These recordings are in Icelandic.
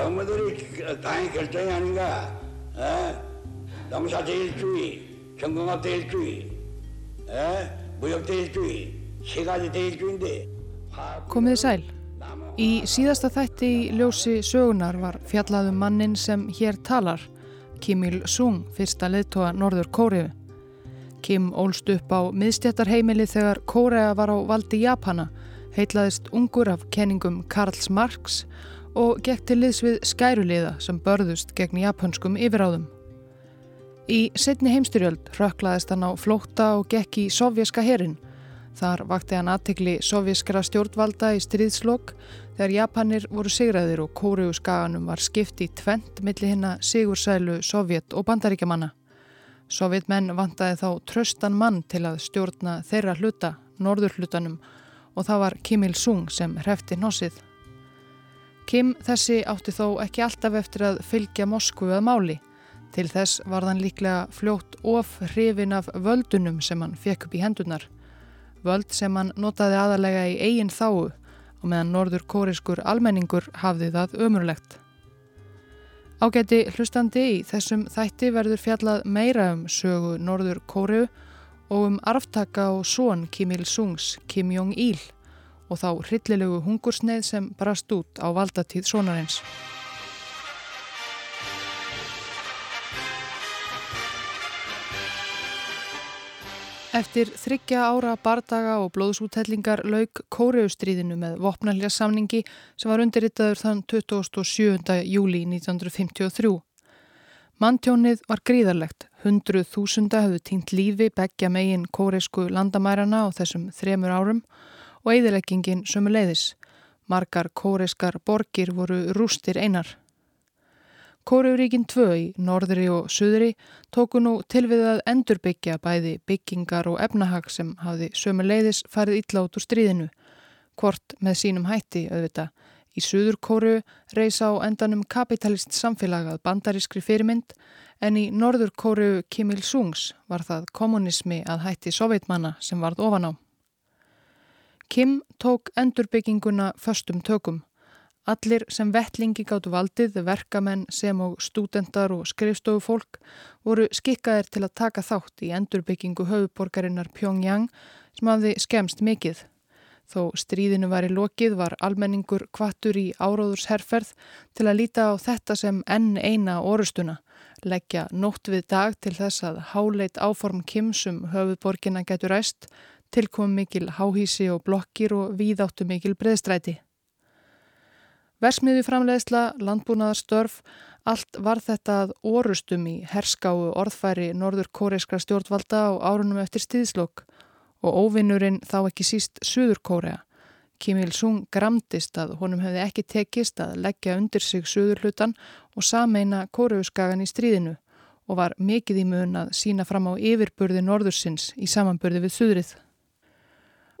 정부들이 당의 결정이 아닌가. 에? 농사대일주의, 경공업대일주의, 에? 무역대일주의, 세 가지 대일주의인데 Komiði sæl. Í síðasta þætti í ljósi sögunar var fjallaðum mannin sem hér talar, Kim Il-sung, fyrsta leðtoga Norður Kóriðu. Kim ólst upp á miðstjættarheimili þegar Kórea var á valdi Japana, heitlaðist ungur af kenningum Karls Marx og gekk til liðs við skæruliða sem börðust gegn japanskum yfiráðum. Í setni heimstyrjöld rökklaðist hann á flótta og gekk í sovjaska herin. Þar vakti hann aðtikli sovjaskra stjórnvalda í stríðslokk þegar Japanir voru sigraðir og Kóriuskaganum var skipt í tvent millir hinna sigursælu Sovjet og bandaríkjamanna. Sovjetmenn vantaði þá tröstan mann til að stjórna þeirra hluta, norður hlutanum og það var Kim Il-sung sem hrefti nossið. Kim þessi átti þó ekki alltaf eftir að fylgja Moskvu að máli. Til þess var hann líklega fljótt of hrifin af völdunum sem hann fekk upp í hendunar. Völd sem hann notaði aðalega í eigin þáu og meðan norður kóriskur almenningur hafði það ömurlegt. Ágæti hlustandi í þessum þætti verður fjallað meira um sögu norður kóriu og um arftaka og són Kim Il-sungs Kim Jong-il og þá hryllilegu hungursneið sem brast út á valdatíð sónarins. Eftir þryggja ára bardaga og blóðsúttellingar lauk Kóreustríðinu með vopnaljarsamningi sem var undirritaður þann 27. júli 1953. Manntjónið var gríðarlegt. Hundruð þúsunda hafðu týnt lífi begja megin kóreisku landamærarna á þessum þremur árum og eðileggingin sömu leiðis. Margar kóreiskar borgir voru rústir einar. Kóruuríkin 2 í norðri og suðri tóku nú til við að endurbyggja bæði byggingar og efnahag sem hafði sömu leiðis farið út úr stríðinu. Hvort með sínum hætti auðvita. Í suður Kóru reysa á endanum kapitalist samfélagað bandarískri fyrirmynd en í norður Kóru Kim Il-sungs var það kommunismi að hætti sovjetmanna sem varð ofan á. Kim tók endurbygginguna föstum tökum. Allir sem vettlingi gáttu valdið, verkamenn sem og stúdendar og skrifstofufólk voru skikkaðir til að taka þátt í endurbyggingu höfuborgarinnar Pyongyang sem hafði skemst mikið. Þó stríðinu var í lokið var almenningur kvattur í áróðursherferð til að líta á þetta sem enn eina orustuna, leggja nótt við dag til þess að háleit áform kimsum höfuborgina getur ræst, tilkom mikil háhísi og blokkir og víðáttu mikil breðstræti. Versmiði framleiðsla, landbúnaðarstörf, allt var þetta að orustum í herskáu orðfæri norður kóreiskra stjórnvalda á árunum eftir stíðslokk og óvinnurinn þá ekki síst Suður Kórea. Kim Il-sung gramdist að honum hefði ekki tekist að leggja undir sig Suður hlutan og sameina kóreauskagan í stríðinu og var mikið í mun að sína fram á yfirburði norðursins í samanburði við Suðrið.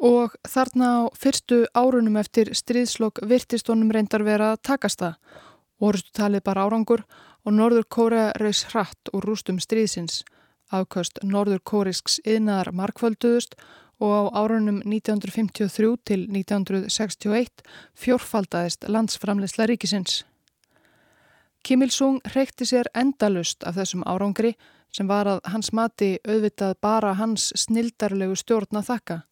Og þarna á fyrstu árunum eftir stríðslokk virtist honum reyndar vera að takast það. Orustu talið bara árangur og Norður Kórea reys hratt úr rústum stríðsins. Afkvöst Norður Kórisks yðnaðar markvölduðust og á árunum 1953 til 1961 fjórfaldaðist landsframleysla ríkisins. Kim Il-sung reykti sér endalust af þessum árangri sem var að hans mati auðvitað bara hans snildarlegu stjórn að þakka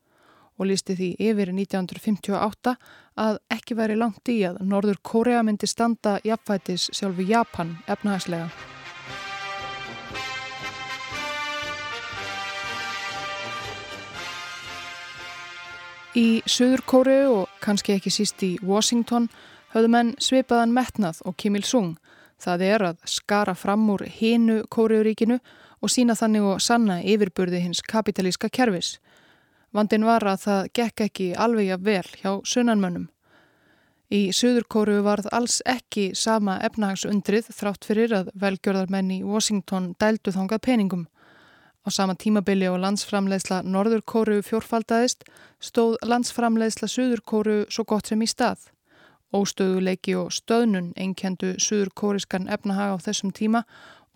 og lísti því yfir 1958 að ekki væri langt í að Norður Kórea myndi standa jafnfætis sjálfu Japan efnahagslega. Í Suður Kórea og kannski ekki síst í Washington höfðu menn svipaðan metnað og Kim Il-sung. Það er að skara fram úr hinu Kóreauríkinu og sína þannig og sanna yfirburði hins kapitalíska kervis. Vandin var að það gekk ekki alveg að vel hjá sunnanmönnum. Í Suðurkóru varð alls ekki sama efnahagsundrið þrátt fyrir að velgjörðarmenn í Washington dældu þangað peningum. Á sama tímabili og landsframleiðsla Norðurkóru fjórfaldadist stóð landsframleiðsla Suðurkóru svo gott sem í stað. Óstöðuleiki og stöðnun einkendu Suðurkóriskan efnahag á þessum tíma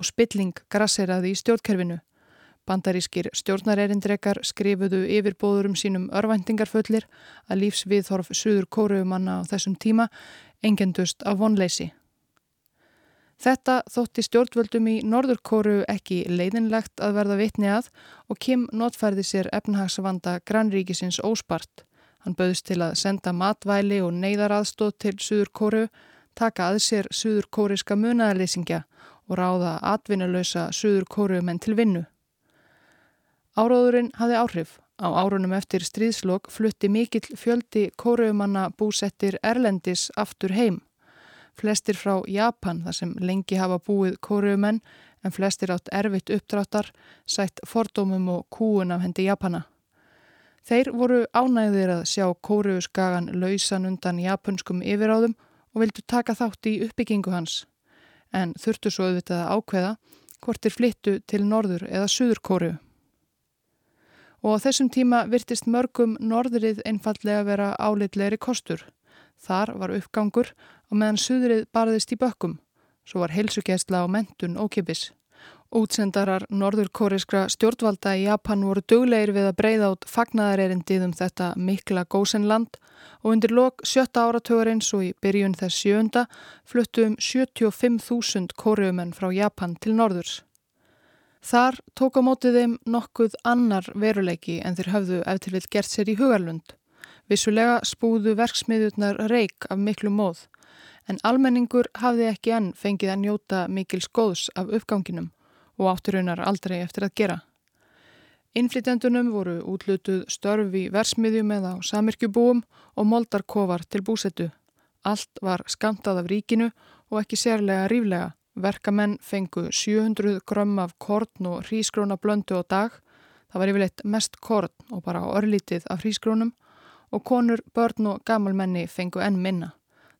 og spilling grasseraði í stjórnkerfinu. Bandarískir stjórnarerindrekar skrifuðu yfirbóðurum sínum örvæntingarfullir að lífsviðhorf Suður Kóruumanna á þessum tíma engendust af vonleysi. Þetta þótti stjórnvöldum í Norðurkóru ekki leiðinlegt að verða vitni að og Kim notfærði sér efnahagsvanda grannríkisins óspart. Hann bauðst til að senda matvæli og neyðaraðstóð til Suðurkóru, taka að sér Suðurkóriska munaðarleysingja og ráða atvinnulösa Suðurkóru menn til vinnu. Áróðurinn hafði áhrif. Á árunum eftir stríðslokk flutti mikill fjöldi kóruumanna búsettir Erlendis aftur heim. Flestir frá Japan þar sem lengi hafa búið kóruumenn en flestir átt erfitt uppdráttar sætt fordómum og kúun af hendi Japana. Þeir voru ánægðir að sjá kóruuskagan lausan undan japanskum yfiráðum og vildu taka þátt í uppbyggingu hans. En þurftu svo auðvitað að ákveða hvort þeir flyttu til norður eða suður kóru og á þessum tíma virtist mörgum norðrið einfallega vera álitlegri kostur. Þar var uppgangur og meðan suðrið barðist í bökkum, svo var heilsugjæsla á mentun ókipis. Útsendarar norðurkóriskra stjórnvalda í Japan voru döglegir við að breyða át fagnadarerindið um þetta mikla gósenland og undir lok sjötta áratögarins og í byrjun þess sjönda fluttu um 75.000 kóriumenn frá Japan til norðurs. Þar tók á mótið þeim nokkuð annar veruleiki en þeir hafðu eftir vil gert sér í hugarlund. Vissulega spúðu verksmiðjurnar reik af miklu móð, en almenningur hafði ekki enn fengið að njóta mikil skóðs af uppganginum og átturaunar aldrei eftir að gera. Innflytjandunum voru útlutuð störf í versmiðjum eða á samirkjubúum og moldarkofar til búsettu. Allt var skamtað af ríkinu og ekki sérlega ríflega. Verkamenn fengu 700 grömm af korn og hrísgróna blöndu á dag. Það var yfirleitt mest korn og bara örlítið af hrísgrónum og konur, börn og gamalmenni fengu enn minna.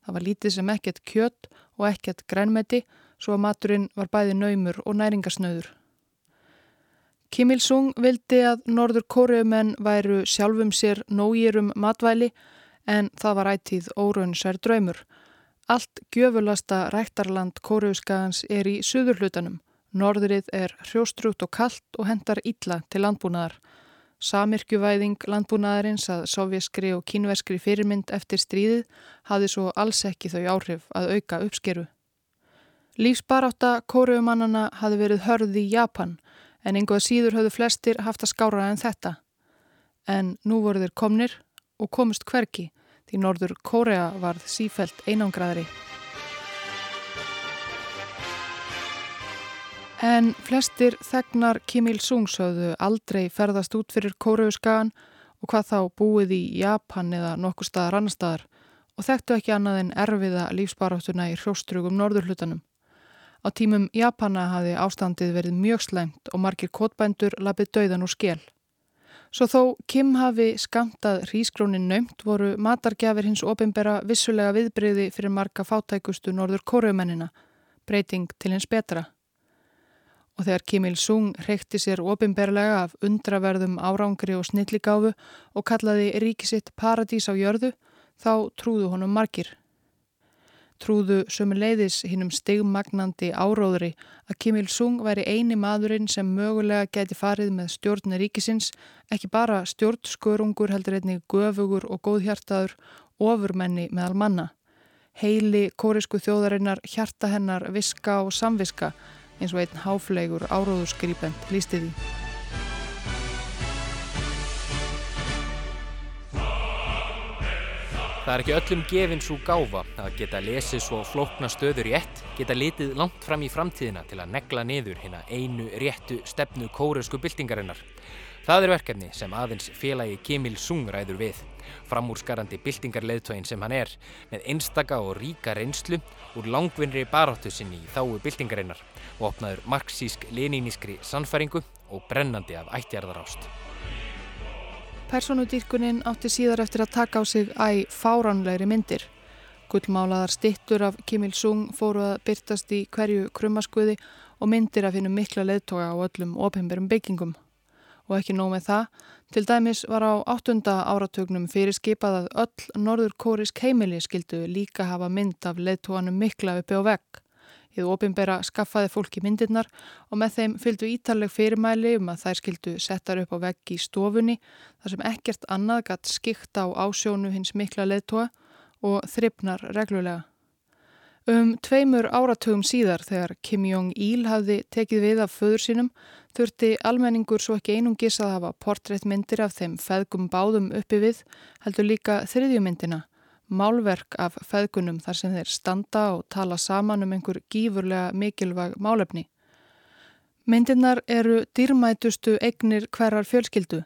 Það var lítið sem ekkert kjött og ekkert grænmeti svo að maturinn var bæði naumur og næringasnöður. Kim Il-sung vildi að norður kóriumenn væru sjálfum sér nógirum matvæli en það var ættíð óraunsær draumur. Allt gjöfulasta rættarland Kóruðskagans er í suðurhlutanum. Norðrið er hrjóstrugt og kallt og hendar illa til landbúnaðar. Samirkjuvæðing landbúnaðarins að sovjaskri og kínverskri fyrirmynd eftir stríðið hafði svo alls ekki þau áhrif að auka uppskeru. Lífsbaráta kóruumannana hafði verið hörð í Japan en einhvað síður hafðu flestir haft að skára en þetta. En nú voru þeir komnir og komist hverki því norður Kórea varð sífælt einangraðri. En flestir þegnar Kim Il-sung sögðu aldrei ferðast út fyrir Kóreusgagan og hvað þá búið í Japan eða nokkur staðar annar staðar og þekktu ekki annað en erfiða lífsbaráttuna í hrjóstrugum norðurhlutanum. Á tímum Japana hafi ástandið verið mjög sleimt og margir kótbændur lapið dauðan úr skell. Svo þó Kim hafi skamtað hrískrónin naumt voru matargjafir hins ofinbera vissulega viðbreyði fyrir marga fátækustu norður kóruumennina, breyting til hins betra. Og þegar Kim Il-sung reykti sér ofinberlega af undraverðum árangri og snilligáfu og kallaði ríkisitt paradís á jörðu, þá trúðu honum margir trúðu sömuleiðis hinnum stigmagnandi áróðri að Kim Il-sung væri eini maðurinn sem mögulega geti farið með stjórnir ríkisins, ekki bara stjórnskörungur heldur einnig göfugur og góðhjartaður ofurmenni meðal manna. Heili kórisku þjóðarinnar hjarta hennar viska og samviska eins og einn háflegur áróðurskrýpend lístiði. Það er ekki öllum gefinn svo gáfa að geta lesið svo flókna stöður í ett, geta litið langt fram í framtíðina til að negla niður hérna einu réttu stefnu kóresku byltingarinnar. Það er verkefni sem aðeins félagi Kimil Sung ræður við, framúrskarandi byltingarleðtóin sem hann er, með einstaka og ríka reynslu úr langvinnri baráttu sinni í þáu byltingarinnar og opnaður marxísk-lenínískri sannfæringu og brennandi af ættjarðarást. Personudýrkunin átti síðar eftir að taka á sig æg fáránlegri myndir. Gullmálaðar stittur af Kim Il-sung fóru að byrtast í hverju krummaskuði og myndir af hinnum mikla leðtoga á öllum ofinberum byggingum. Og ekki nóg með það, til dæmis var á áttunda áratögnum fyrir skipað að öll norður kórisk heimili skildu líka hafa mynd af leðtoganum mikla uppi á vegg. Þið ofinbera skaffaði fólki myndirnar og með þeim fylgdu ítaleg fyrirmæli um að þær skildu settar upp á veggi í stofunni þar sem ekkert annað gatt skikt á ásjónu hins mikla leðtóa og þryfnar reglulega. Um tveimur áratugum síðar þegar Kim Jong-il hafði tekið við af föður sínum þurfti almenningur svo ekki einungis að hafa portréttmyndir af þeim feðgum báðum uppi við heldur líka þriðjumyndina, málverk af feðgunum þar sem þeir standa og tala saman um einhver gífurlega mikilvæg málefni. Myndirnar eru dýrmætustu eignir hverjar fjölskyldu,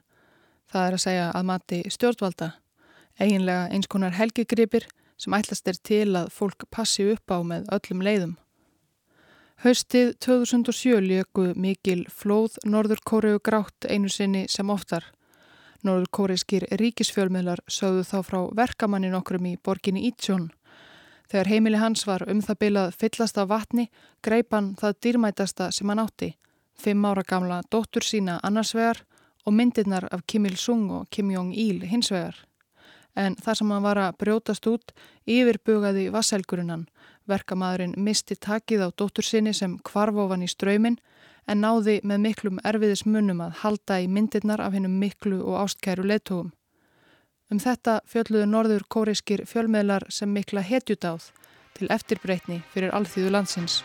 það er að segja að mati stjórnvalda, eiginlega eins konar helgigripir sem ætlast er til að fólk passi upp á með öllum leiðum. Haustið 2007 leku mikil flóð Norður Kóriu grátt einu sinni sem oftar. Norður Kóriskir ríkisfjölmiðlar sögðu þá frá verkamanninn okkurum í borginni Ítsjón. Þegar heimili hans var um það bylað fyllast af vatni, greipan það dýrmætasta sem hann átti. Fimm ára gamla dóttur sína annars vegar og myndirnar af Kim Il-sung og Kim Jong-il hins vegar en þar sem hann var að brjótast út yfirbugaði vasselgurinnan. Verkamæðurinn misti takið á dóttur sinni sem kvarfofan í ströymin en náði með miklum erfiðis munum að halda í myndirnar af hennum miklu og ástkæru leittóum. Um þetta fjölluðu norður kóriskir fjölmeðlar sem mikla hetjudáð til eftirbreytni fyrir alþýðu landsins.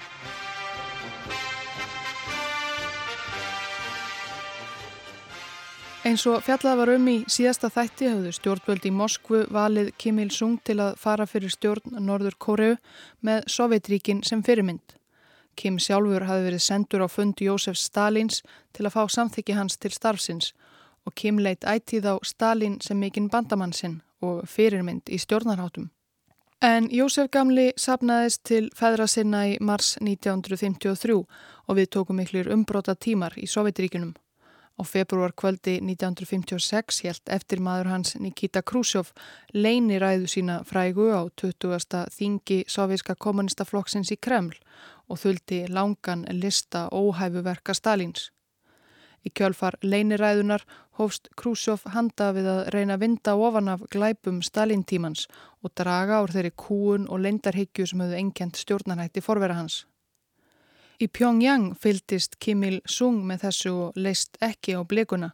Eins og fjallað var um í síðasta þætti hafðu stjórnvöld í Moskvu valið Kim Il-sung til að fara fyrir stjórn Norður Kóreu með Sovjetríkin sem fyrirmynd. Kim sjálfur hafi verið sendur á fund Jósef Stalins til að fá samþykki hans til starfsins og Kim leitt ætið á Stalin sem mikinn bandamann sinn og fyrirmynd í stjórnarhátum. En Jósef Gamli sapnaðist til feðra sinna í mars 1953 og við tókum miklir umbróta tímar í Sovjetríkunum. Á februar kvöldi 1956 helt eftir maður hans Nikita Khrushchev leini ræðu sína frægu á 20. þingi soviska kommunistaflokksins í Kreml og þuldi langan lista óhæfuverka Stalins. Í kjölfar leiniræðunar hófst Khrushchev handa við að reyna vinda ofan af glæpum Stalin-tímans og draga úr þeirri kúun og leindarhyggju sem höfðu enkjent stjórnarhætti forvera hans. Í Pyongyang fyltist Kim Il-sung með þessu og leist ekki á blikuna.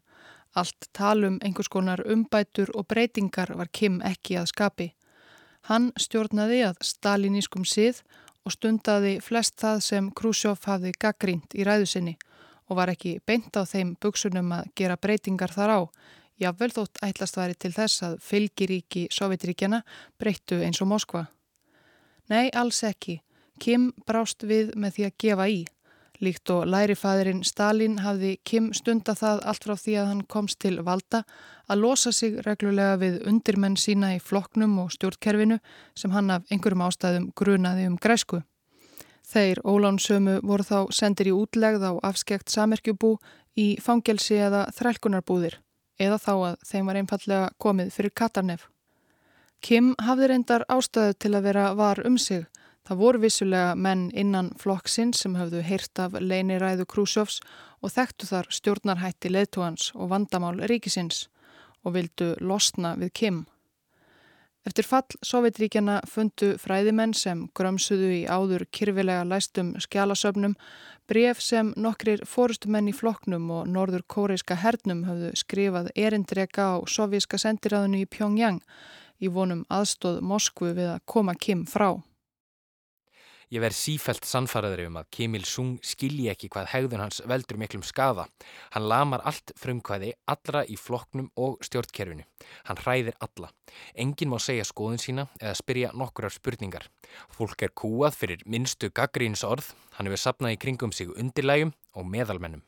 Allt talum einhvers konar umbætur og breytingar var Kim ekki að skapi. Hann stjórnaði að stalinískum sið og stundaði flest það sem Khrushchev hafði gaggrínt í ræðusinni og var ekki beint á þeim buksunum að gera breytingar þar á. Jável þótt ætlast væri til þess að fylgiríki Sovjetríkjana breyttu eins og Moskva. Nei, alls ekki. Kim brást við með því að gefa í. Líkt og lærifæðurinn Stalin hafði Kim stunda það allt frá því að hann komst til valda að losa sig reglulega við undirmenn sína í floknum og stjórnkerfinu sem hann af einhverjum ástæðum grunaði um græsku. Þeir ólánsömu voru þá sendir í útlegð á afskekt samerkjubú í fangelsi eða þrælkunarbúðir eða þá að þeim var einfallega komið fyrir Katarnef. Kim hafði reyndar ástæðu til að vera var um sig Það voru vissulega menn innan flokksinn sem höfðu heyrt af leiniræðu Krúsjófs og þekktu þar stjórnarhætti leðtúans og vandamál ríkisins og vildu losna við Kim. Eftir fall Sovjetríkjana fundu fræðimenn sem grömsuðu í áður kyrfilega læstum skjálasöfnum bref sem nokkrir fórustumenn í flokknum og norður kóreiska hernum höfðu skrifað erindreka á sovjíska sendiræðinu í Pyongyang í vonum aðstóð Moskvu við að koma Kim frá. Ég verð sífælt sannfaraður um að Kim Il-sung skilji ekki hvað hegðun hans veldur miklum skafa. Hann lamar allt frumkvæði allra í floknum og stjórnkerfinu. Hann hræðir alla. Engin má segja skoðun sína eða spyrja nokkurar spurningar. Fólk er kúað fyrir minnstu gaggríns orð. Hann hefur sapnað í kringum sig undirlægum og meðalmennum.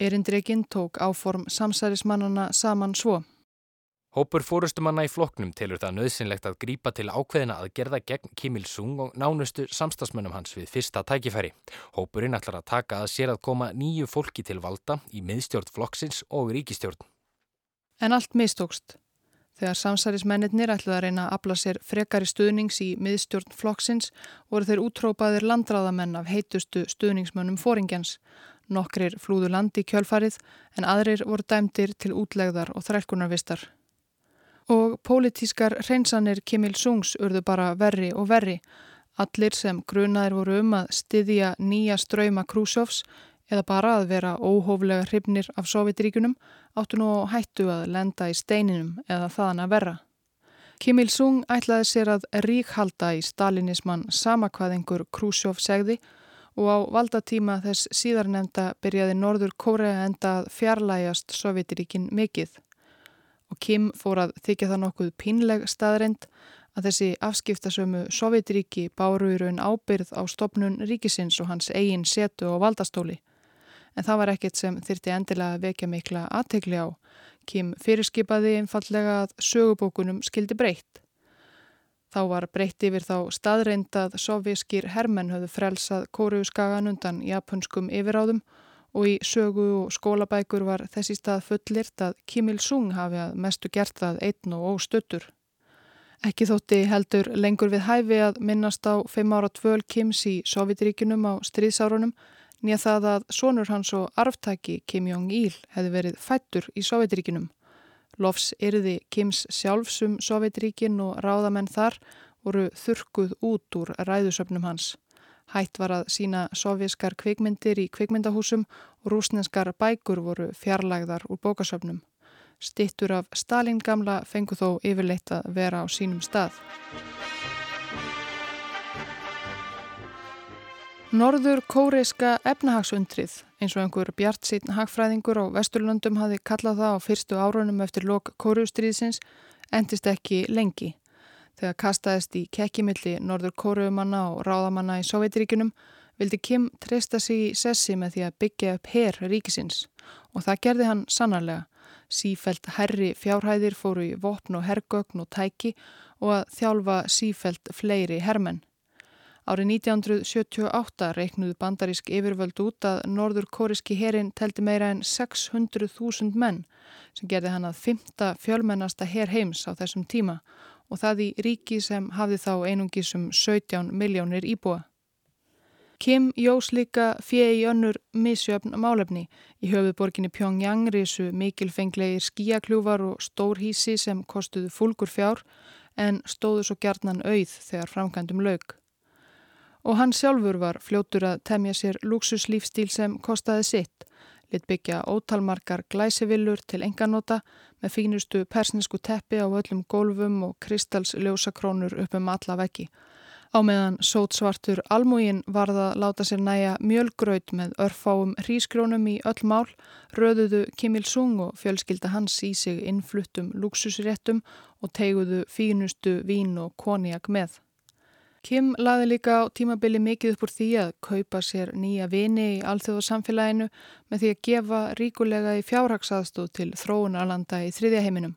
Erindrekinn tók áform samsærismannana saman svo. Hópur fórustumanna í floknum telur það nöðsynlegt að grípa til ákveðina að gerða gegn Kim Il-sung og nánustu samstagsmönnum hans við fyrsta tækifæri. Hópurinn ætlar að taka að sér að koma nýju fólki til valda í miðstjórn flokksins og ríkistjórn. En allt mistókst. Þegar samsærismennir ætlaði að reyna að afla sér frekari stuðnings í miðstjórn flokksins voru þeir útrópaðir landráðamenn af heitustu stuðningsmönnum fóringjans. Nokkrir flúðu landi í kjölfarið en aðrir voru dæmdir til útlegðar og þrælkunarvistar. Og pólitískar hreinsanir Kimil Sungs urðu bara verri og verri. Allir sem grunaðir voru um að styðja nýja ströyma Krúsjófs eða bara að vera óhóflega hrifnir af Sovjetríkunum áttu nú hættu að lenda í steininum eða þaðan að verra. Kim Il-sung ætlaði sér að ríkhalda í stalinismann sama hvað einhver Khrushchev segði og á valdatíma þess síðarnemda byrjaði Norður Kórea enda að fjarlægast Sovjetiríkin mikill. Og Kim fór að þykja það nokkuð pínleg staðreind að þessi afskiptasömu Sovjetiríki báru í raun ábyrð á stopnun ríkisins og hans eigin setu og valdastóli. En það var ekkert sem þyrti endilega að vekja mikla aðtegli á Kim fyrirskipaði einfallega að sögubókunum skildi breytt. Þá var breytt yfir þá staðreindað sovjískir hermenn höfðu frelsað kóruuskagan undan japanskum yfiráðum og í sögu og skólabækur var þessi stað fullirt að Kim Il-sung hafi að mestu gert það einn og óstuttur. Ekki þótti heldur lengur við hæfi að minnast á 5 ára tvöl Kims í Sovjetríkunum á stríðsárunum nýja það að sonur hans og arftaki Kim Jong-il hefði verið fættur í Sovjetríkinum. Lofs yrði Kims sjálfsum Sovjetríkin og ráðamenn þar voru þurkuð út úr ræðusöfnum hans. Hætt var að sína sovjískar kvikmyndir í kvikmyndahúsum og rúsnenskar bækur voru fjarlægðar úr bókasöfnum. Stittur af Stalin gamla fengu þó yfirleitt að vera á sínum stað. Norður kóreiska efnahagsundrið, eins og einhver bjart sítn hagfræðingur á Vesturlundum hafi kallað það á fyrstu árunum eftir lok kóruustriðsins, endist ekki lengi. Þegar kastaðist í kekkimilli Norður kóruumanna og ráðamanna í Sovjetiríkunum vildi Kim treysta sig í sessi með því að byggja upp herr ríkisins og það gerði hann sannarlega. Sífælt herri fjárhæðir fóru í vopn og herrgögn og tæki og að þjálfa sífælt fleiri herrmenn. Árið 1978 reiknuðu bandarísk yfirvöld út að norður kóriski herin teldi meira en 600.000 menn sem gerði hann að fymta fjölmennasta her heims á þessum tíma og það í ríki sem hafði þá einungisum 17 miljónir íbúa. Kim jós líka fjei í önnur misjöfn málefni. Í höfuborginni Pyongyang risu mikilfenglegir skíakljúvar og stórhísi sem kostuðu fólkur fjár en stóðu svo gjarnan auð þegar framkvæmdum laug og hann sjálfur var fljótur að temja sér luxuslífstíl sem kostaði sitt, lit byggja ótalmarkar glæsivillur til enganóta með fínustu persnesku teppi á öllum gólfum og kristalsljósakrónur upp um alla veggi. Á meðan sótsvartur almúgin varð að láta sér næja mjölgraut með örfáum hrísgrónum í öll mál, röðuðu Kim Il-sung og fjölskylda hans í sig innfluttum luxusréttum og teguðu fínustu vín og koniak með. Kim laði líka á tímabili mikið upp úr því að kaupa sér nýja vini í alþjóðasamfélaginu með því að gefa ríkulega í fjárhagsaðstóð til þróunarlanda í þriðja heiminum.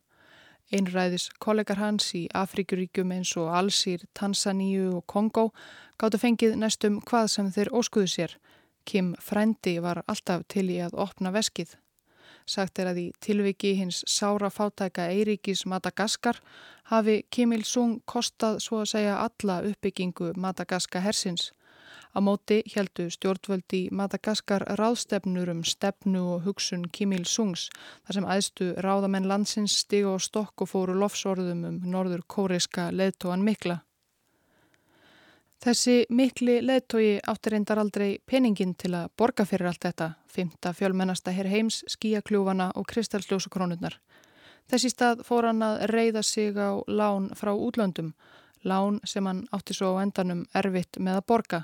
Einræðis kollegar hans í Afrikuríkjum eins og Alsýr, Tansaníu og Kongo gáttu fengið næstum hvað sem þeir óskuðu sér. Kim Frendi var alltaf til í að opna veskið. Sagt er að í tilviki hins sára fátæka Eiríkis Madagaskar hafi Kim Il-sung kostað svo að segja alla uppbyggingu Madagaska hersins. Á móti heldu stjórnvöldi Madagaskar ráðstefnur um stefnu og hugsun Kim Il-sungs þar sem aðstu ráðamenn landsins stig og stokk og fóru lofsorðum um norður kóreiska leðtóan mikla. Þessi mikli leðtogi áttir reyndar aldrei peningin til að borga fyrir allt þetta, fymta fjölmennasta herr heims, skíakljúfana og kristalsljósakrónurnar. Þessi stað fór hann að reyða sig á lán frá útlöndum, lán sem hann átti svo á endanum erfitt með að borga.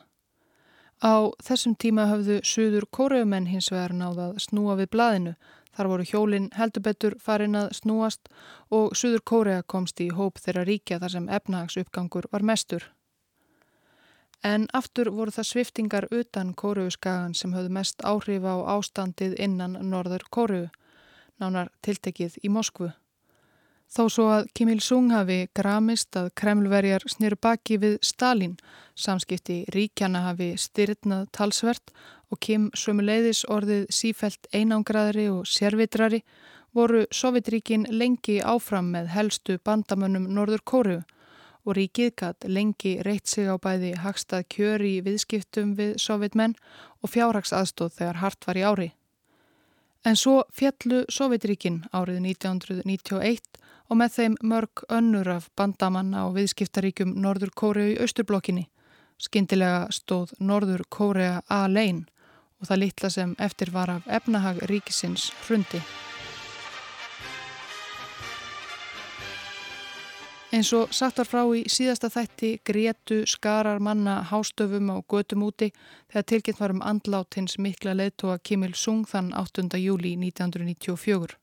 Á þessum tíma höfðu suður kóruumenn hins vegar náðað snúa við blaðinu, þar voru hjólinn heldubettur farin að snúast og suður kórea komst í hóp þeirra ríkja þar sem efnahagsuppgangur var mestur. En aftur voru það sviftingar utan Kóruuskagan sem höfðu mest áhrif á ástandið innan norður Kóru, nánar tiltekið í Moskvu. Þó svo að Kim Il-sung hafi gramist að kremlverjar snýru baki við Stalin, samskipti ríkjana hafi styrnað talsvert og Kim sömuleiðis orðið sífelt einangraðri og sérvitrari, voru Sovjetríkin lengi áfram með helstu bandamönnum norður Kóru og ríkið gatt lengi reitt sig á bæði hagstað kjör í viðskiptum við sovjetmenn og fjárhagsaðstóð þegar hart var í ári. En svo fjallu Sovjetríkin árið 1991 og með þeim mörg önnur af bandamanna og viðskiptaríkjum Norður Kóreu í Östurblokkinni. Skindilega stóð Norður Kórea A-lein og það litla sem eftir var af efnahag ríkisins hrundi. Eins og sagt var frá í síðasta þætti grétu skarar manna hástöfum á götum úti þegar tilkynnt var um andlátins mikla leðtóa Kim Il-sung þann 8. júli 1994.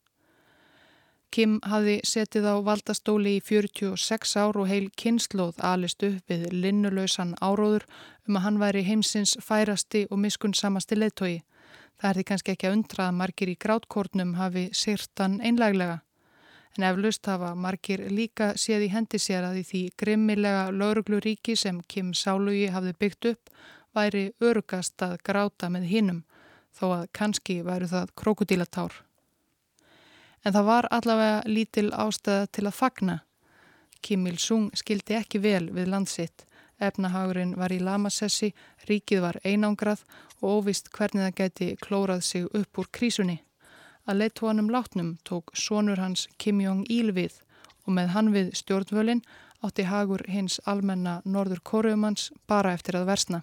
Kim hafði setið á valdastóli í 46 ár og heil kynnslóð alist upp við linnulösan áróður um að hann væri heimsins færasti og miskunnsamasti leðtói. Það er því kannski ekki að undra að margir í grátkórnum hafi sirtan einlæglega. En eflaust hafa margir líka séð í hendi sér að í því grimmilega laurugluríki sem Kim Sálugi hafði byggt upp væri örugast að gráta með hinnum þó að kannski væru það krokodílatár. En það var allavega lítil ástæða til að fagna. Kim Il-sung skildi ekki vel við landsitt Efnahagurinn var í lamasessi, ríkið var einangrað og óvist hvernig það geti klórað sig upp úr krísunni. Að leittóanum látnum tók sonur hans Kim Jong-il við og með hann við stjórnvölinn átti hagur hins almenna norður kóruumanns bara eftir að versna.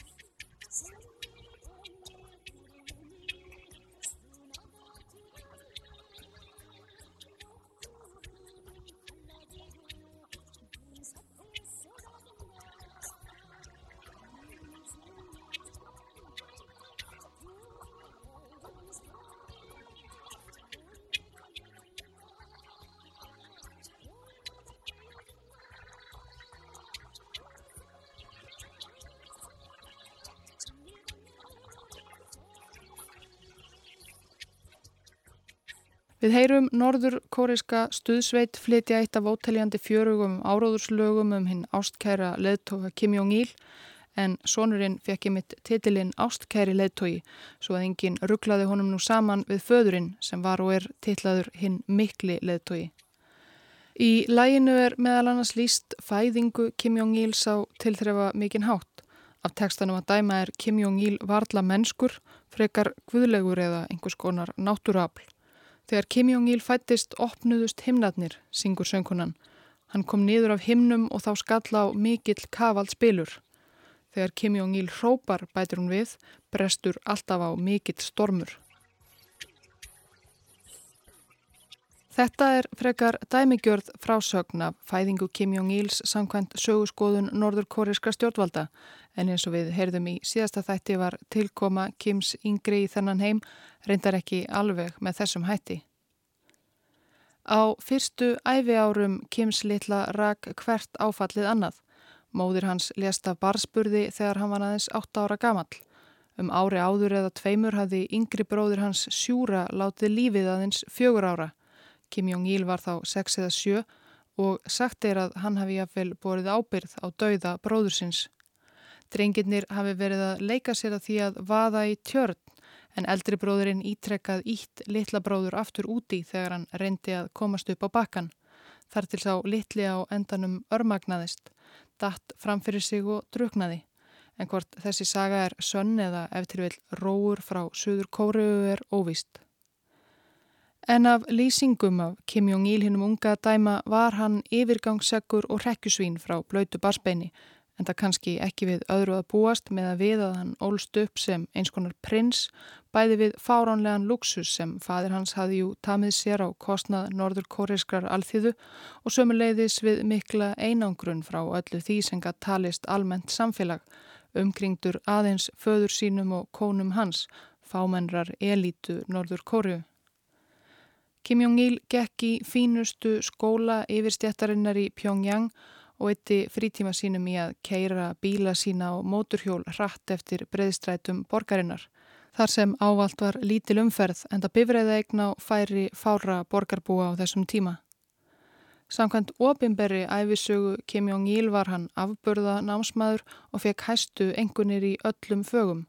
Við heyrum norður kóriska stuðsveit flytja eitt af óteljandi fjörugum áróðurslögum um hinn ástkæra leðtoga Kim Jong-il en sonurinn fekk ég mitt titilinn Ástkæri leðtogi svo að enginn rugglaði honum nú saman við föðurinn sem var og er titlaður hinn mikli leðtogi. Í læginu er meðal annars líst fæðingu Kim Jong-il sá tilþrefa mikinn hátt. Af tekstanum að dæma er Kim Jong-il varla mennskur, frekar guðlegur eða einhvers konar náttúrafl. Þegar Kim Jong-il fættist opnuðust himnatnir, syngur söngkunan. Hann kom niður af himnum og þá skalla á mikill kavald spilur. Þegar Kim Jong-il hrópar, bætir hún við, brestur alltaf á mikill stormur. Þetta er frekar dæmigjörð frásögn af fæðingu Kim Jong-ils samkvæmt söguskoðun norður kóriska stjórnvalda en eins og við heyrðum í síðasta þætti var tilkoma Kims yngri í þennan heim reyndar ekki alveg með þessum hætti. Á fyrstu æfi árum Kims litla rak hvert áfallið annað. Móðir hans lést af barspurði þegar hann var aðeins 8 ára gamall. Um ári áður eða tveimur hafði yngri bróðir hans sjúra látið lífið aðeins fjögur ára. Kim Jong-il var þá 6 eða 7 og sagt er að hann hafi jafnvel borið ábyrð á dauða bróðursins. Drengirnir hafi verið að leika sér að því að vaða í tjörn en eldri bróðurinn ítrekkað ítt litla bróður aftur úti þegar hann reyndi að komast upp á bakkan. Þar til sá litli á endanum örmagnaðist, datt framfyrir sig og druknaði. En hvort þessi saga er sönn eða eftir vil róur frá Suður Kóriðu er óvist. En af lýsingum af Kim Jong-il hinnum unga dæma var hann yfirgangsseggur og rekkjusvín frá blöytu barsbeini en það kannski ekki við öðru að búast með að við að hann ólst upp sem eins konar prins, bæði við fáránlegan luxus sem fadir hans hafði jú tamið sér á kostnað norður kóriskrar alþýðu og sömuleiðis við mikla einangrun frá öllu því sem gætt talist almennt samfélag, umkringdur aðeins föður sínum og kónum hans, fámennrar elítu norður kóriu. Kim Jong-il gekk í fínustu skóla yfirstjættarinnar í Pyongyang og eitti frítíma sínum í að keira bíla sína á móturhjól hratt eftir breyðstrætum borgarinnar. Þar sem ávalt var lítil umferð en það bifræði eigna færi fára borgarbúa á þessum tíma. Samkvæmt ofinberri æfisögu Kim Jong-il var hann afbörða námsmaður og fekk hæstu engunir í öllum fögum.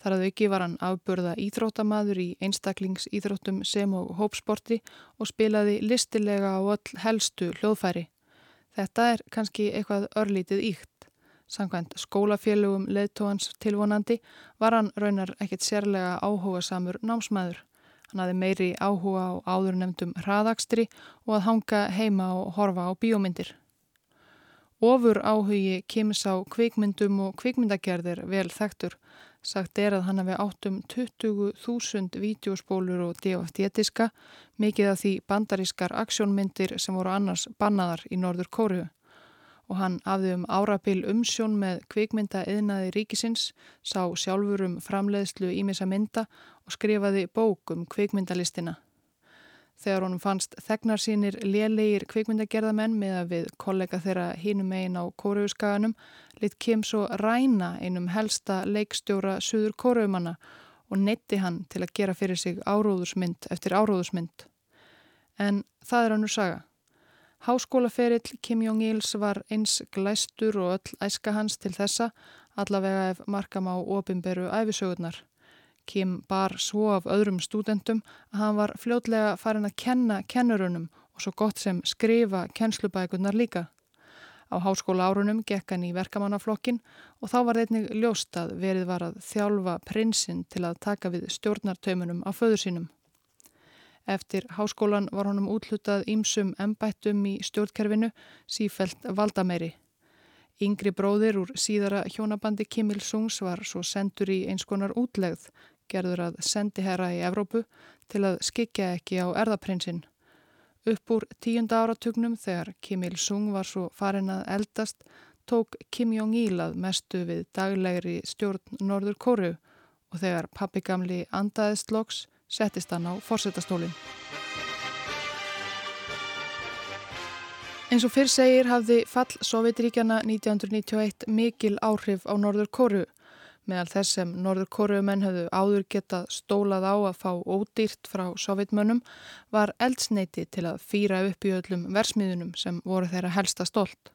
Þar að auki var hann afbörða íþróttamaður í einstaklingsýþróttum sem og hópsporti og spilaði listilega á öll helstu hljóðfæri. Þetta er kannski eitthvað örlítið íkt. Sankvæmt skólafélögum leðtóhans tilvonandi var hann raunar ekkit sérlega áhuga samur námsmaður. Hann hafði meiri áhuga á áðurnemdum hraðakstri og að hanga heima og horfa á bíómyndir. Ofur áhugi Kims á kvikmyndum og kvikmyndagerðir vel þekktur. Sagt er að hann hafi átt um 20.000 vídeospólur og DFT-diska, mikið af því bandarískar aksjónmyndir sem voru annars bannaðar í Norður Kóriu. og hann hafði um árabil umsjón með kvikmynda eðnaði ríkisins, sá sjálfur um framleiðslu ímissa mynda og skrifaði bók um kvikmyndalistina. Þegar honum fannst þegnar sínir lélegir kvikmyndagerðamenn með að við kollega þeirra hínum einn á kóruðskaganum lit kem svo ræna einum helsta leikstjóra Suður kóruðumanna og neytti hann til að gera fyrir sig áróðusmynd eftir áróðusmynd. En það er hannur saga. Háskólaferill Kim Jong-ils var eins glæstur og öll æska hans til þessa, allavega ef markam á opimberu æfisögurnar. Kim bar svo af öðrum stúdendum að hann var fljótlega farin að kenna kennurunum og svo gott sem skrifa kennslubækunar líka. Á háskóla árunum gekk hann í verkamannaflokkin og þá var einnig ljóst að verið var að þjálfa prinsinn til að taka við stjórnartaumunum af föður sínum. Eftir háskólan var honum útlutað ímsum embættum í stjórnkerfinu sífelt valdameiri. Yngri bróðir úr síðara hjónabandi Kim Il-sungs var svo sendur í eins konar útlegð gerður að sendi herra í Evrópu til að skikja ekki á erðaprinsinn. Upp úr tíunda áratugnum þegar Kim Il-sung var svo farin að eldast tók Kim Jong-il að mestu við daglegri stjórn Norður Kóru og þegar pappi gamli andaðist loks settist hann á fórsetastólinn. Eins og fyrr segir hafði fall Sovjetríkjana 1991 mikil áhrif á Norður Kóru meðal þess sem norður kóruumenn höfðu áður getað stólað á að fá ódýrt frá sovjetmönnum var eldsneiti til að fýra upp í öllum versmiðunum sem voru þeirra helsta stolt.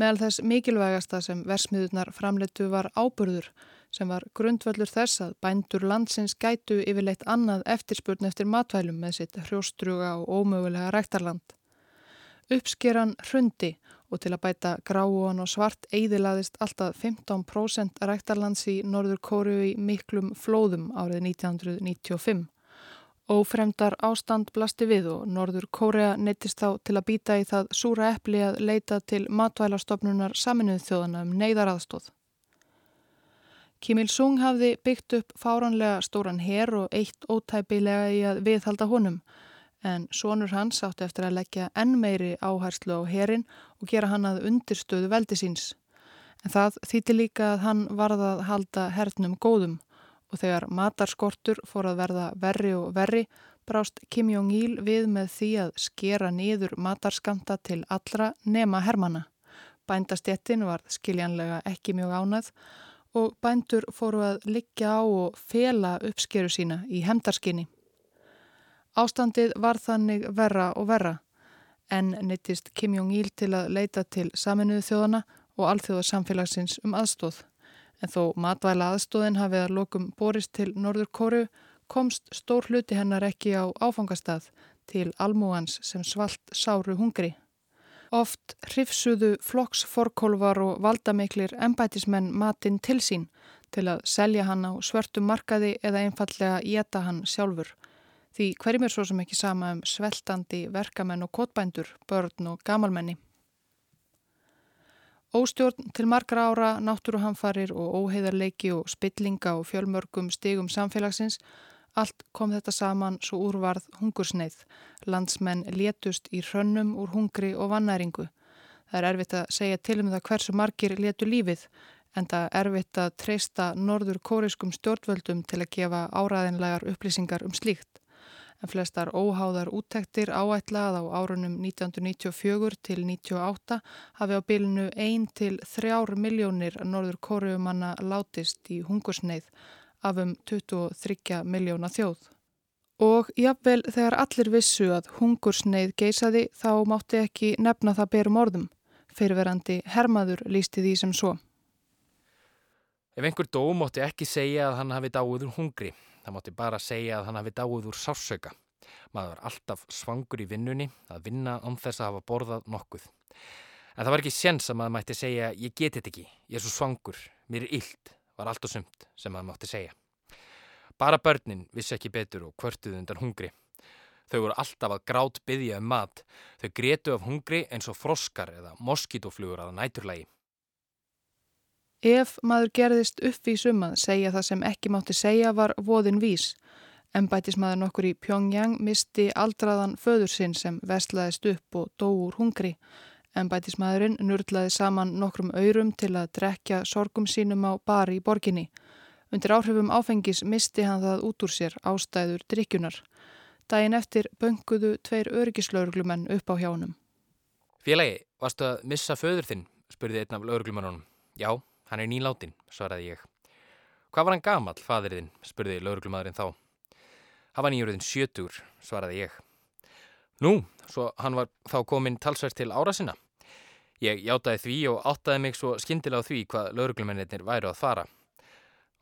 Meðal þess mikilvægasta sem versmiðunar framleitu var áburður sem var grundvöldur þess að bændur landsins gætu yfirleitt annað eftirspurn eftir matvælum með sitt hrjóstruga og ómögulega ræktarland. Uppskeran hrundi og til að bæta gráuan og svart eidilaðist alltaf 15% ræktarlands í Norður Kóru í miklum flóðum árið 1995. Ófremdar ástand blasti við og Norður Kórea neittist þá til að býta í það súra eppli að leita til matvælastofnunar saminuð þjóðana um neyðaraðstóð. Kim Il-sung hafði byggt upp fáranlega stóran her og eitt ótæpilega í að viðhalda honum en sonur hans átti eftir að leggja enn meiri áherslu á herin og gera hann að undirstöðu veldi síns. En það þýtti líka að hann varða að halda hernum góðum og þegar matarskortur fór að verða verri og verri brást Kim Jong-il við með því að skera nýður matarskamta til allra nema hermana. Bændastjettin var skiljanlega ekki mjög ánað og bændur fóru að liggja á og fela uppskeru sína í hemdarskinni. Ástandið var þannig verra og verra en neittist Kim Jong-il til að leita til saminuðu þjóðana og alþjóðarsamfélagsins um aðstóð. En þó matvæla aðstóðin hafið að lokum borist til Norður Kóru komst stór hluti hennar ekki á áfangastað til almúans sem svalt sáru hungri. Oft hrifsuðu flokksforkólvar og valdamiklir embætismenn matinn til sín til að selja hann á svörtum markaði eða einfallega geta hann sjálfur Því hverjum er svo sem ekki sama um sveltandi verkamenn og kotbændur, börn og gamalmenni. Óstjórn til margra ára, náttúruhamfarir og óheðarleiki og spillinga og fjölmörgum stigum samfélagsins, allt kom þetta saman svo úrvarð hungursneið. Landsmenn létust í hrönnum úr hungri og vannæringu. Það er erfitt að segja til um það hversu margir létu lífið, en það er erfitt að treysta norður kóriskum stjórnvöldum til að gefa áraðinlegar upplýsingar um slíkt en flestar óháðar úttektir áætlað á árunum 1994 til 1998 hafi á bylnu 1 til 3 miljónir norður kóruumanna látist í hungursneið af um 23 miljóna þjóð. Og jafnvel þegar allir vissu að hungursneið geysaði þá mátti ekki nefna það berum orðum. Fyrirverandi hermaður lísti því sem svo. Ef einhver dó mátti ekki segja að hann hafi dáið úr hungri. Það mátti bara segja að hann hafi dáið úr sársöka. Maður var alltaf svangur í vinnunni að vinna án þess að hafa borðað nokkuð. En það var ekki séns að maður mætti segja ég geti þetta ekki, ég er svo svangur, mér er illt, var allt og sumt sem maður mátti segja. Bara börnin vissi ekki betur og kvörtuðu undan hungri. Þau voru alltaf að grátt byggja um mat. Þau gretu af hungri eins og froskar eða moskítoflugur að næturlægi. Ef maður gerðist uppvís um að segja það sem ekki mátti segja var voðin vís. Embætismadur nokkur í Pyongyang misti aldraðan föður sinn sem vestlaðist upp og dó úr hungri. Embætismæðurinn nurlaði saman nokkrum öyrum til að drekja sorgum sínum á bari í borginni. Undir áhrifum áfengis misti hann það út úr sér ástæður drikjunar. Dæin eftir bönguðu tveir örgislauruglumenn upp á hjánum. Félagi, varstu að missa föður þinn? spurði einn af lauruglumannunum. Já, hann er nýláttinn, svaraði ég. Hvað var hann gamal, fadir þinn? spurði lauruglumadurinn þá. Hann var nýjurðin sjötur, svaraði ég. Nú, svo hann var þá komin talsvært til ára sinna. Ég játaði því og áttaði mig svo skindilega á því hvað lauruglumennir væru að fara.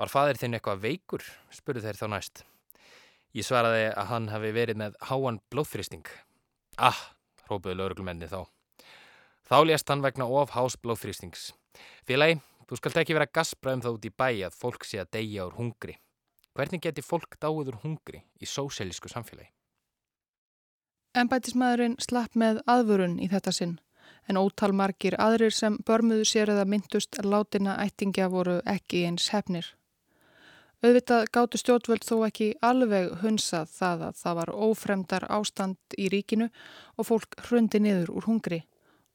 Var fadir þinn eitthvað veikur? spurðu þeir þá næst. Ég svaraði að hann hafi verið með háan blóðfrýsting. Ah, rópuðu lauruglumenni þá. Þá lést hann vegna of hás blóðfrýstings. Félagi, þú skalt ekki vera gaspræðum þá út í bæ að fólk sé að deyja úr hungri. Hvernig geti fólk dáið úr hungri í sósélísku samfélagi? Embætismæðurinn slapp með aðvörun í þetta sinn, en ótal margir aðrir sem börmuðu sér eða myndust látina ættingja voru ekki eins hefnir. Auðvitað gáttu stjórnvöld þó ekki alveg hunsað það að það var ófremdar ástand í ríkinu og fólk hrundi niður úr hungri.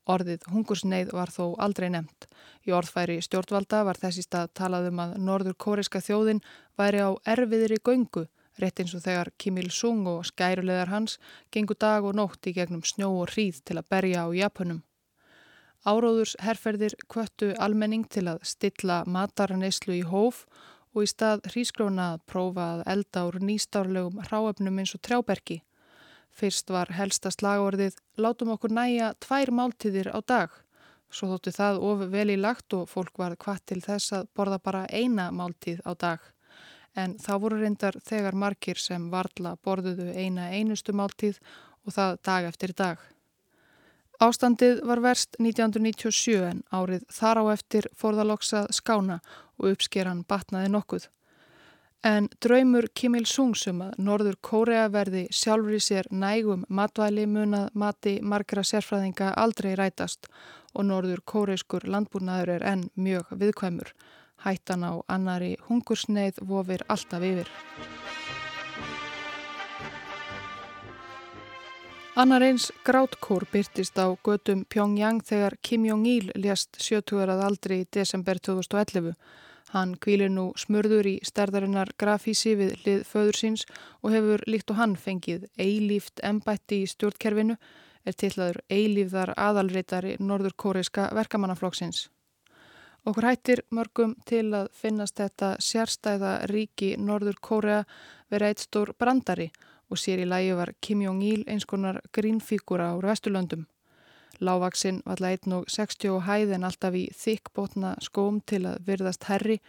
Orðið hungursneið var þó aldrei nefnt. Í orðfæri stjórnvalda var þessi stað talað um að norður kóriska þjóðin væri á erfiðri göngu, rétt eins og þegar Kim Il-sung og skærulegar hans gengu dag og nótt í gegnum snjó og hríð til að berja á Japunum. Áróðurs herrferðir kvöttu almenning til að stilla mataraneyslu í hóf og í stað hrísgróna að prófa að elda úr nýstárlegum ráöfnum eins og trjáberki. Fyrst var helsta slagorðið látum okkur næja tvær máltíðir á dag. Svo þóttu það of vel í lagt og fólk var hvað til þess að borða bara eina máltíð á dag. En þá voru reyndar þegar margir sem varla borðuðu eina einustu máltíð og það dag eftir dag. Ástandið var verst 1997 en árið þar á eftir forðaloksað skána og uppskeran batnaði nokkuð. En draumur Kim Il-sung sum að Norður Kórea verði sjálfur í sér nægum matvæli munað mati margra sérfræðinga aldrei rætast og Norður Kóreiskur landbúnaður er enn mjög viðkvæmur. Hættan á annari hungursneið vofir alltaf yfir. Annar eins grátkór byrtist á gödum Pyongyang þegar Kim Jong-il lést 70 að aldri í desember 2011. Hann kvílir nú smurður í stærðarinnar grafísi við lið föður síns og hefur líkt og hann fengið eilíft embætti í stjórnkerfinu er tillaður eilífðar aðalreitari norður kóreiska verkamannaflokksins. Okkur hættir mörgum til að finnast þetta sérstæða ríki norður kórea verið eitt stór brandari og sér í lægi var Kim Jong-il eins konar grínfígura á Vesturlöndum. Lávaksinn var lægin og 60 hæð en alltaf í þykkbótna skóm til að virðast herri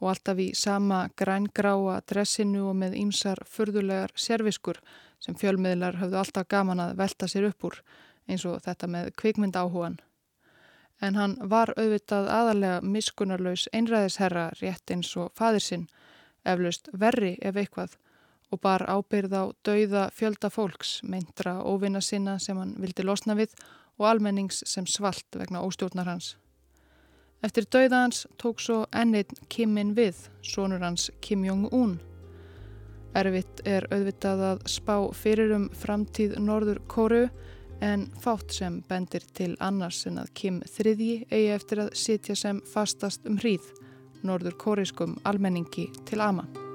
og alltaf í sama grængráa dressinu og með ýmsar furðulegar serviskur sem fjölmiðlar höfðu alltaf gaman að velta sér upp úr eins og þetta með kvikmynd áhugan. En hann var auðvitað aðalega miskunarlaus einræðisherra rétt eins og fadir sinn, eflaust verri ef eitthvað og bar ábyrð á dauða fjölda fólks, meindra óvinna sinna sem hann vildi losna við og almennings sem svalt vegna óstjórnar hans. Eftir dauða hans tók svo ennið Kimin við, sonur hans Kim Jong-un. Erfitt er auðvitað að spá fyrir um framtíð Norður Kóru en fátt sem bendir til annars en að Kim þriðji eigi eftir að sitja sem fastast um hríð Norður Kóriskum almenningi til Aman.